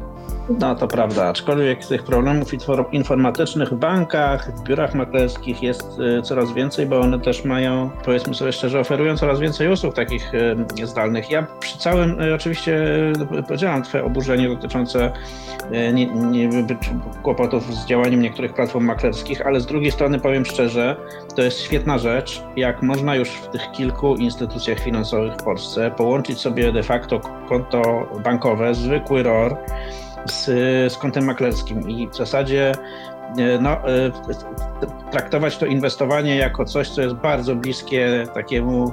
No to prawda, aczkolwiek tych problemów informatycznych w bankach, w biurach maklerskich jest y, coraz więcej, bo one też mają, powiedzmy sobie szczerze, oferują coraz więcej usług takich zdalnych. Ja przy całym, oczywiście podzielam Twoje oburzenie dotyczące nie, nie, kłopotów z działaniem niektórych platform maklerskich, ale z drugiej strony powiem szczerze, to jest świetna rzecz, jak można już w tych kilku instytucjach finansowych w Polsce połączyć sobie de facto konto bankowe, zwykły ROR z, z kontem maklerskim i w zasadzie e, no, e, traktować to inwestowanie jako coś, co jest bardzo bliskie takiemu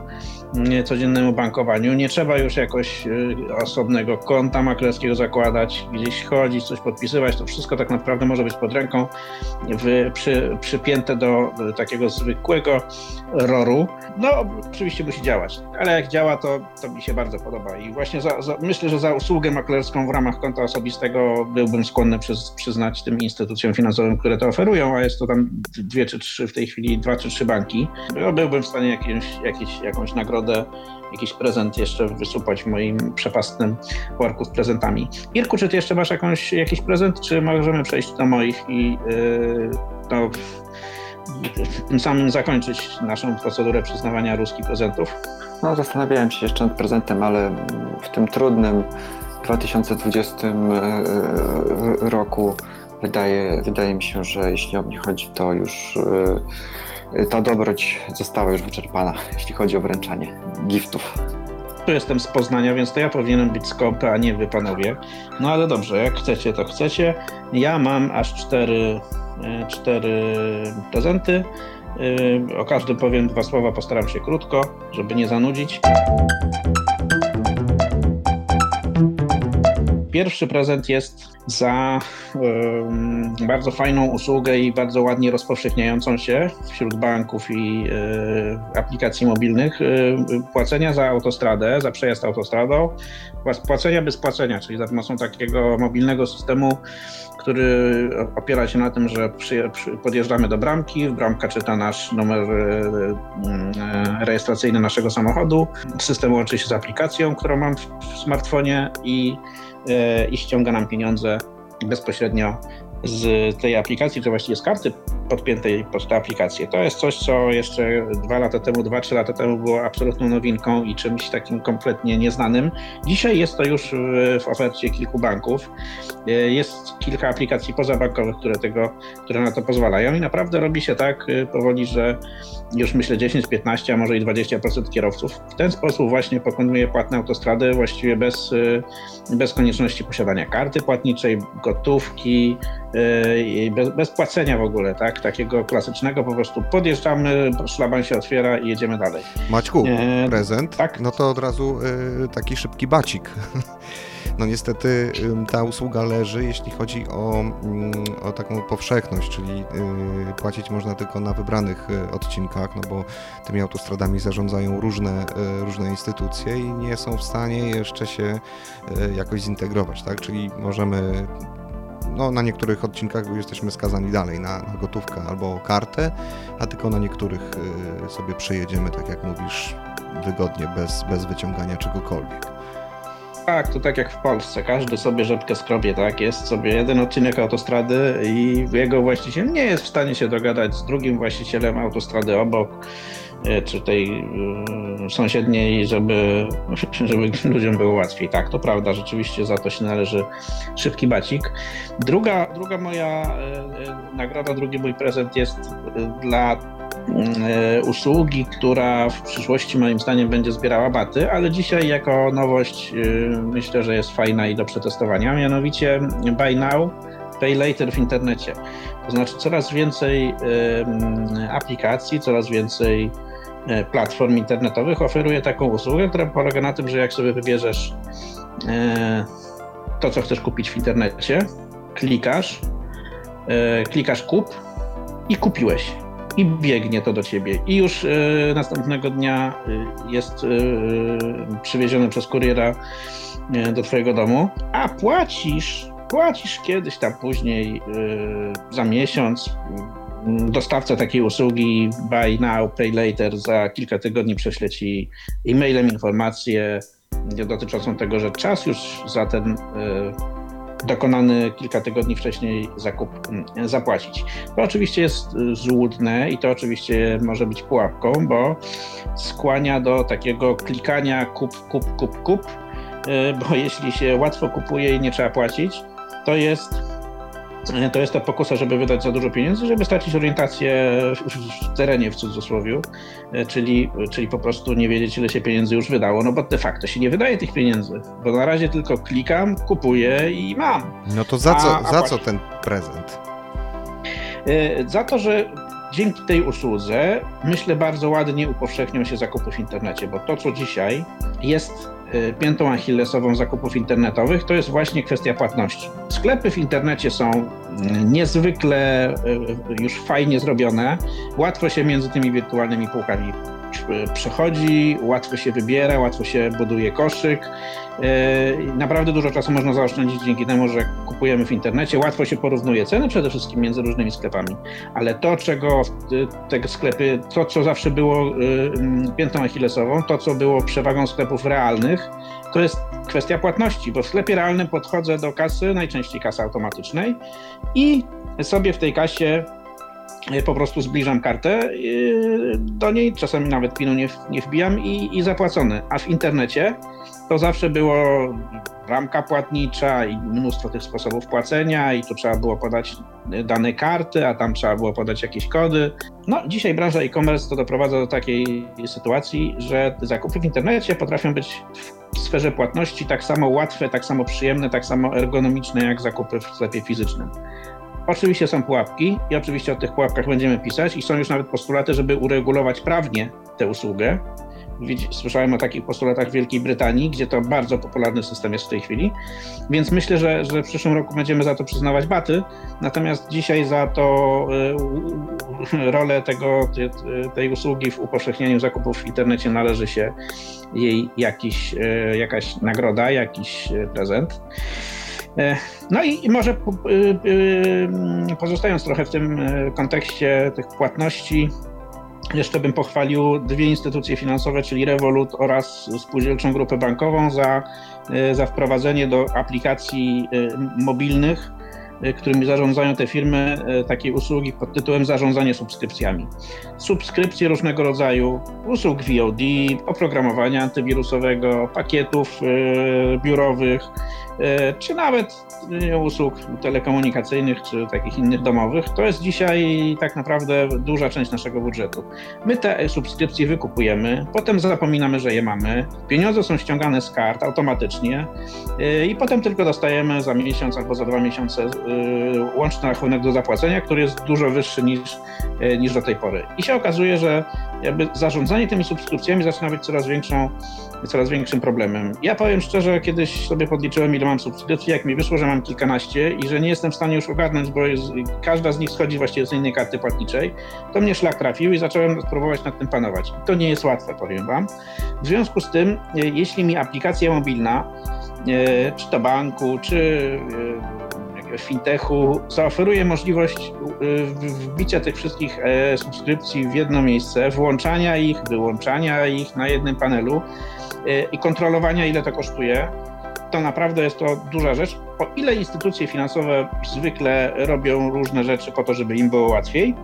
codziennemu bankowaniu. Nie trzeba już jakoś y, osobnego konta maklerskiego zakładać, gdzieś chodzić, coś podpisywać. To wszystko tak naprawdę może być pod ręką w, przy, przypięte do takiego zwykłego roru. No, oczywiście musi działać, ale jak działa, to, to mi się bardzo podoba. I właśnie za, za, myślę, że za usługę maklerską w ramach konta osobistego byłbym skłonny przyz, przyznać tym instytucjom finansowym, które to oferują, a jest to tam dwie czy trzy w tej chwili, dwa czy trzy banki. No, byłbym w stanie jakieś, jakieś, jakąś nagrodę nagrodę, jakiś prezent jeszcze wysupać w moim przepastnym worku z prezentami. Irku, czy ty jeszcze masz jakąś, jakiś prezent, czy możemy przejść do moich i yy, no, tym samym zakończyć naszą procedurę przyznawania ruskich prezentów? No, zastanawiałem się jeszcze nad prezentem, ale w tym trudnym 2020 e, e, roku wydaje, wydaje mi się, że jeśli o mnie chodzi, to już e, ta dobroć została już wyczerpana, jeśli chodzi o wręczanie giftów. Tu jestem z Poznania, więc to ja powinienem być skąpy, a nie wy panowie. No ale dobrze, jak chcecie, to chcecie. Ja mam aż cztery, e, cztery prezenty. E, o każdym powiem dwa słowa, postaram się krótko, żeby nie zanudzić. Pierwszy prezent jest za bardzo fajną usługę i bardzo ładnie rozpowszechniającą się wśród banków i y, aplikacji mobilnych. Y, płacenia za autostradę, za przejazd autostradą, płacenia bez płacenia, czyli za pomocą takiego mobilnego systemu, który opiera się na tym, że przy, przy, podjeżdżamy do bramki, bramka czyta nasz numer y, rejestracyjny naszego samochodu, system łączy się z aplikacją, którą mam w, w smartfonie i i ściąga nam pieniądze bezpośrednio z tej aplikacji, czy właściwie z karty podpiętej pod tę aplikację. To jest coś, co jeszcze dwa lata temu, dwa, trzy lata temu było absolutną nowinką i czymś takim kompletnie nieznanym. Dzisiaj jest to już w ofercie kilku banków. E, jest kilka aplikacji pozabankowych, które, tego, które na to pozwalają i naprawdę robi się tak e, powoli, że już myślę 10, 15, a może i 20% kierowców w ten sposób właśnie pokonuje płatne autostrady właściwie bez, e, bez konieczności posiadania karty płatniczej, gotówki, bez, bez płacenia w ogóle, tak? Takiego klasycznego po prostu podjeżdżamy, szlaban się otwiera i jedziemy dalej. Maćku, prezent? Tak? No to od razu taki szybki bacik. <laughs> No niestety ta usługa leży, jeśli chodzi o, mm, o taką powszechność, czyli y, płacić można tylko na wybranych y, odcinkach, no bo tymi autostradami zarządzają różne, y, różne instytucje i nie są w stanie jeszcze się jakoś zintegrować, tak? Czyli możemy no, na niektórych odcinkach jesteśmy skazani dalej na, na, gotówkę albo kartę, a tylko na niektórych sobie przejedziemy, tak jak mówisz, wygodnie, bez, bez wyciągania czegokolwiek. Tak, to tak jak w Polsce. Każdy sobie rzepkę skrobie, tak? Jest sobie jeden odcinek autostrady i jego właściciel nie jest w stanie się dogadać z drugim właścicielem autostrady obok czy tej y, sąsiedniej, żeby, <laughs> żeby ludziom było łatwiej. Tak, to prawda, rzeczywiście za to się należy szybki bacik. Druga, druga moja y, nagroda, drugi mój prezent jest dla E, usługi, która w przyszłości moim zdaniem będzie zbierała baty, ale dzisiaj jako nowość e, myślę, że jest fajna i do przetestowania, mianowicie Buy Now, Pay Later w internecie. To znaczy coraz więcej aplikacji, coraz więcej e, platform internetowych oferuje taką usługę, która polega na tym, że jak sobie wybierzesz to, co chcesz kupić w internecie, klikasz, klikasz kup i kupiłeś i biegnie to do ciebie. I już następnego dnia jest y, przywiezione przez kuriera do twojego domu, a płacisz, płacisz kiedyś tam później za miesiąc. Dostawca takiej usługi Buy Now, Pay Later za kilka tygodni prześle ci e-mailem informację dotyczącą tego, że czas już za ten dokonany kilka tygodni wcześniej zakup mm, zapłacić. To oczywiście jest złudne i to oczywiście może być pułapką, bo skłania do takiego klikania kup, kup, kup, kup, bo jeśli się łatwo kupuje i nie trzeba płacić, to jest to jest ta pokusa, żeby wydać za dużo pieniędzy, żeby stracić orientację w terenie w cudzysłowie, czyli, czyli po prostu nie wiedzieć, ile się pieniędzy już wydało, no bo de facto się nie wydaje tych pieniędzy, bo na razie tylko klikam, kupuję i mam. No to za co, a, a za co ten prezent? E, za to, że dzięki tej usłudze, myślę, bardzo ładnie upowszechnią się zakupy w internecie, bo to, co dzisiaj jest piętą achillesową zakupów internetowych to jest właśnie kwestia płatności. Sklepy w internecie są y, niezwykle y, już fajnie zrobione. Łatwo się między tymi wirtualnymi półkami przechodzi, łatwo się wybiera, łatwo się buduje koszyk. Naprawdę dużo czasu można zaoszczędzić dzięki temu, że kupujemy w internecie. Łatwo się porównuje ceny przede wszystkim między różnymi sklepami. Ale to, czego te sklepy, to co zawsze było mm, piętą achillesową, to co było przewagą sklepów realnych, to jest kwestia płatności, bo w sklepie realnym podchodzę do kasy, najczęściej kasy automatycznej i sobie w tej kasie po prostu zbliżam kartę e, do niej, czasami nawet pinu nie, nie wbijam i, i zapłacony. A w internecie to zawsze było ramka płatnicza i mnóstwo tych sposobów płacenia i tu trzeba było podać dane karty, a tam trzeba było podać jakieś kody. No, dzisiaj branża e-commerce to doprowadza do takiej sytuacji, że zakupy w internecie potrafią być w sferze płatności tak samo łatwe, tak samo przyjemne, tak samo ergonomiczne jak zakupy w sklepie fizycznym. Oczywiście są pułapki i oczywiście o tych pułapkach będziemy pisać i są już nawet postulaty, żeby uregulować prawnie tę usługę, Słyszałem o takich postulatach w Wielkiej Brytanii, gdzie to bardzo popularny system jest w tej chwili. Więc myślę, że, że w przyszłym roku będziemy za to przyznawać baty. Natomiast dzisiaj za to y, <laughs> rolę tego, tej usługi w upowszechnianiu zakupów w internecie należy się jej jakiś, y, jakaś nagroda, jakiś y, prezent. No i może pozostając trochę w tym kontekście tych płatności, jeszcze bym pochwalił dwie instytucje finansowe, czyli Revolut oraz Spółdzielczą Grupę Bankową za, e, za wprowadzenie do aplikacji e, mobilnych, e, którymi zarządzają te firmy, takiej usługi pod tytułem zarządzanie subskrypcjami. Subskrypcje różnego rodzaju, usług VOD, oprogramowania antywirusowego, pakietów biurowych, E, czy nawet e, usług telekomunikacyjnych, czy takich innych domowych, to jest dzisiaj tak naprawdę duża część naszego budżetu. My te subskrypcje wykupujemy, potem zapominamy, że je mamy, pieniądze są ściągane z kart automatycznie e, i potem tylko dostajemy za miesiąc albo za dwa miesiące łączny rachunek do zapłacenia, który jest dużo wyższy niż, niż do tej pory. I się okazuje, że jakby zarządzanie tymi subskrypcjami zaczyna być coraz większą coraz większym problemem. Ja powiem szczerze, kiedyś sobie podliczyłem, ile mam subskrypcji, jak mi wyszło, że mam kilkanaście i że nie jestem w stanie już ogarnąć, bo jest, każda z nich schodzi właściwie z innej karty płatniczej, to mnie szlak trafił i zacząłem próbować nad tym panować. To nie jest łatwe, powiem Wam. W związku z tym, e, jeśli mi aplikacja mobilna, e, czy to banku, czy e, fintechu zaoferuje możliwość wbicia tych wszystkich subskrypcji w jedno miejsce, włączania ich, wyłączania ich na jednym panelu, Y, i kontrolowania, ile to kosztuje, to naprawdę jest to duża rzecz. O ile instytucje finansowe zwykle robią różne rzeczy po to, żeby im było łatwiej,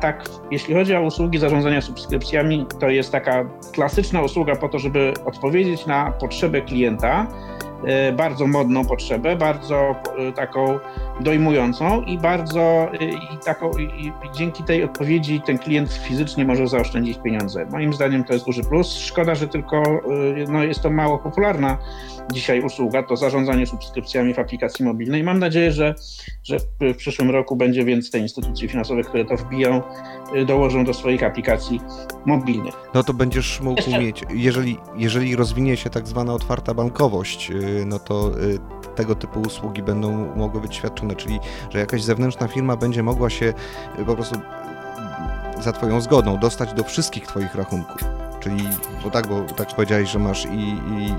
tak jeśli chodzi o usługi zarządzania subskrypcjami, to jest taka klasyczna usługa po to, żeby odpowiedzieć na potrzebę klienta, y, bardzo modną potrzebę, bardzo y, taką dojmującą i bardzo i taką, i dzięki tej odpowiedzi ten klient fizycznie może zaoszczędzić pieniądze. Moim zdaniem to jest duży plus. Szkoda, że tylko no, jest to mało popularna dzisiaj usługa, to zarządzanie subskrypcjami w aplikacji mobilnej. Mam nadzieję, że, że w przyszłym roku będzie więcej instytucji finansowych, które to wbiją, dołożą do swoich aplikacji mobilnych. No to będziesz mógł Jeszcze... mieć, jeżeli, jeżeli rozwinie się tak zwana otwarta bankowość, no to tego typu usługi będą mogły być świadczone, czyli że jakaś zewnętrzna firma będzie mogła się y, po prostu y, za Twoją zgodą dostać do wszystkich Twoich rachunków. Czyli, bo tak, bo tak powiedziałeś, że masz i, i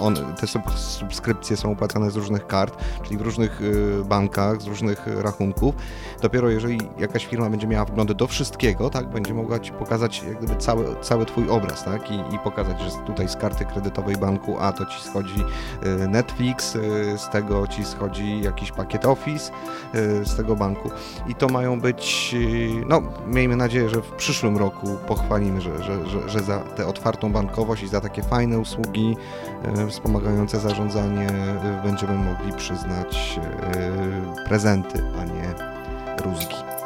on, te subskrypcje są opłacane z różnych kart, czyli w różnych y, bankach, z różnych rachunków. Dopiero jeżeli jakaś firma będzie miała wgląd do wszystkiego, tak, będzie mogła Ci pokazać jak gdyby cały, cały Twój obraz, tak, i, i pokazać, że tutaj z karty kredytowej banku A to Ci schodzi y, Netflix, y, z tego Ci schodzi jakiś pakiet Office z tego banku i to mają być, no miejmy nadzieję, że w przyszłym roku pochwalimy, że, że, że, że za tę otwartą bankowość i za takie fajne usługi wspomagające zarządzanie będziemy mogli przyznać prezenty, a nie rózgi.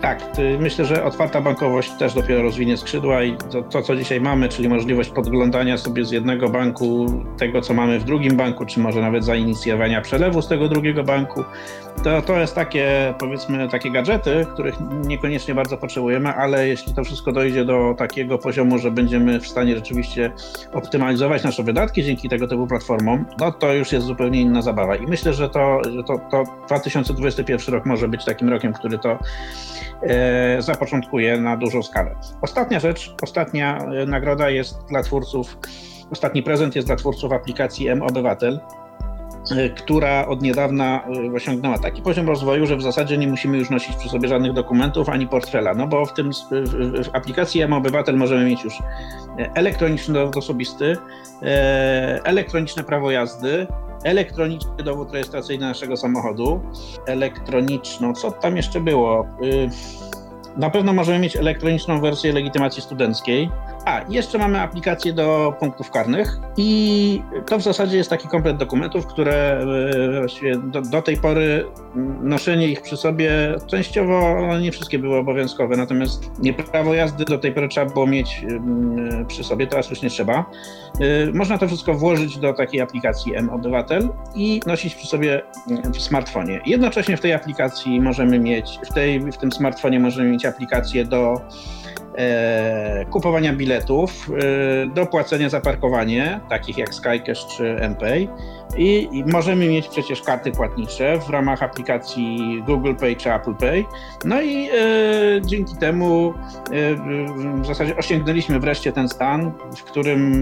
Tak, myślę, że otwarta bankowość też dopiero rozwinie skrzydła i to, to, co dzisiaj mamy, czyli możliwość podglądania sobie z jednego banku tego, co mamy w drugim banku, czy może nawet zainicjowania przelewu z tego drugiego banku, to, to jest takie, powiedzmy, takie gadżety, których niekoniecznie bardzo potrzebujemy, ale jeśli to wszystko dojdzie do takiego poziomu, że będziemy w stanie rzeczywiście optymalizować nasze wydatki dzięki tego typu platformom, no to już jest zupełnie inna zabawa. I myślę, że to, że to, to 2021 rok może być takim rokiem, który to zapoczątkuje na dużą skalę. Ostatnia rzecz, ostatnia e, nagroda jest dla twórców, ostatni prezent jest dla twórców aplikacji M-Obywatel. Y, która od niedawna osiągnęła taki poziom rozwoju, że w zasadzie nie musimy już nosić przy sobie żadnych dokumentów ani portfela, no bo w tym w, aplikacji M-Obywatel możemy mieć już e, elektroniczny dowód osobisty, e, elektroniczne prawo jazdy, elektroniczny dowód rejestracyjny naszego samochodu, elektroniczną, co tam jeszcze było? Y, na pewno możemy mieć elektroniczną wersję legitymacji studenckiej. A, jeszcze mamy aplikację do punktów karnych i to w zasadzie jest taki komplet dokumentów, które e, do, do tej pory noszenie ich przy sobie częściowo nie wszystkie były obowiązkowe, natomiast prawo jazdy do tej pory trzeba było mieć przy sobie, teraz już nie trzeba. E, można to wszystko włożyć do takiej aplikacji M-Obywatel i nosić przy sobie w smartfonie. Jednocześnie w tej aplikacji możemy mieć, w, tej, w tym smartfonie możemy mieć aplikację do kupowania biletów, e, do płacenia za parkowanie, takich jak Skycash czy MPay. I, I, możemy mieć przecież karty płatnicze w ramach aplikacji Google Pay czy Apple Pay. No i e, dzięki temu e, w zasadzie osiągnęliśmy wreszcie ten stan, w którym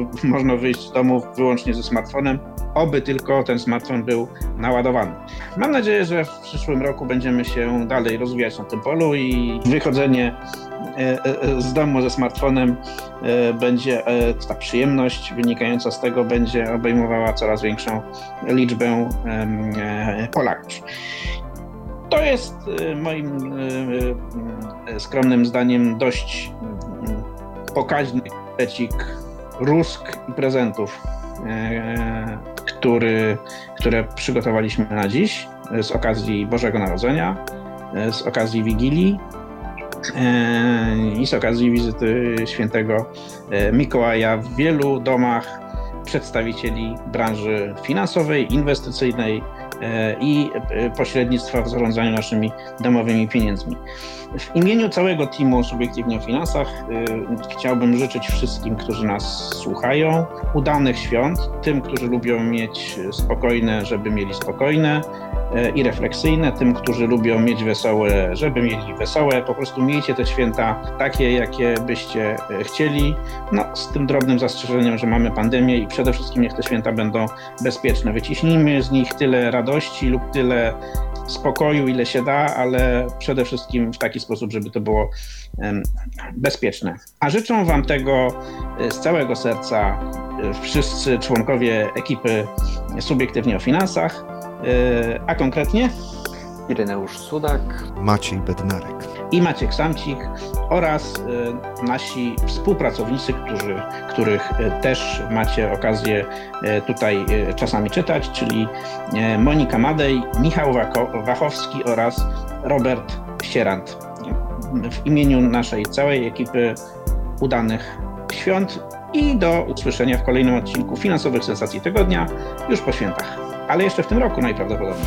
<laughs> można wyjść z domu wyłącznie ze smartfonem, oby tylko ten smartfon był naładowany. Mam nadzieję, że w przyszłym roku będziemy się dalej rozwijać na tym polu i wychodzenie E, e, z domu ze smartfonem e, będzie ta przyjemność wynikająca z tego będzie obejmowała coraz większą liczbę Polaków. To jest moim skromnym zdaniem dość pokaźny pecik rusk i prezentów, który, które przygotowaliśmy na dziś z okazji Bożego Narodzenia, z okazji Wigilii i z okazji wizyty świętego e, Mikołaja w wielu domach przedstawicieli branży finansowej, inwestycyjnej e, i e, pośrednictwa w zarządzaniu naszymi domowymi pieniędzmi. W imieniu całego teamu Subiektywnie o Finansach chciałbym życzyć wszystkim, którzy nas słuchają, udanych świąt, tym, którzy lubią mieć spokojne, żeby mieli spokojne, E, i refleksyjne, tym, którzy lubią mieć wesołe, żeby mieli wesołe. Po prostu miejcie te święta takie, jakie byście e, chcieli. No, z tym drobnym zastrzeżeniem, że mamy pandemię i przede wszystkim niech te święta będą bezpieczne. Wyciśnijmy z nich tyle radości lub tyle spokoju, ile się da, ale przede wszystkim w taki sposób, żeby to było bezpieczne. A życzę Wam tego e, z całego serca wszyscy członkowie ekipy Subiektywnie o Finansach. E, a konkretnie Ireneusz Sudak, Maciej Bednarek i Maciek Samcik oraz e, nasi współpracownicy, którzy, których e, też macie okazję tutaj czasami czytać, czyli Monika Madej, Michał Wachowski oraz Robert Sierant. W imieniu naszej całej ekipy udanych świąt i do usłyszenia w kolejnym odcinku finansowych sensacji tygodnia już po świętach ale jeszcze w tym roku najprawdopodobniej.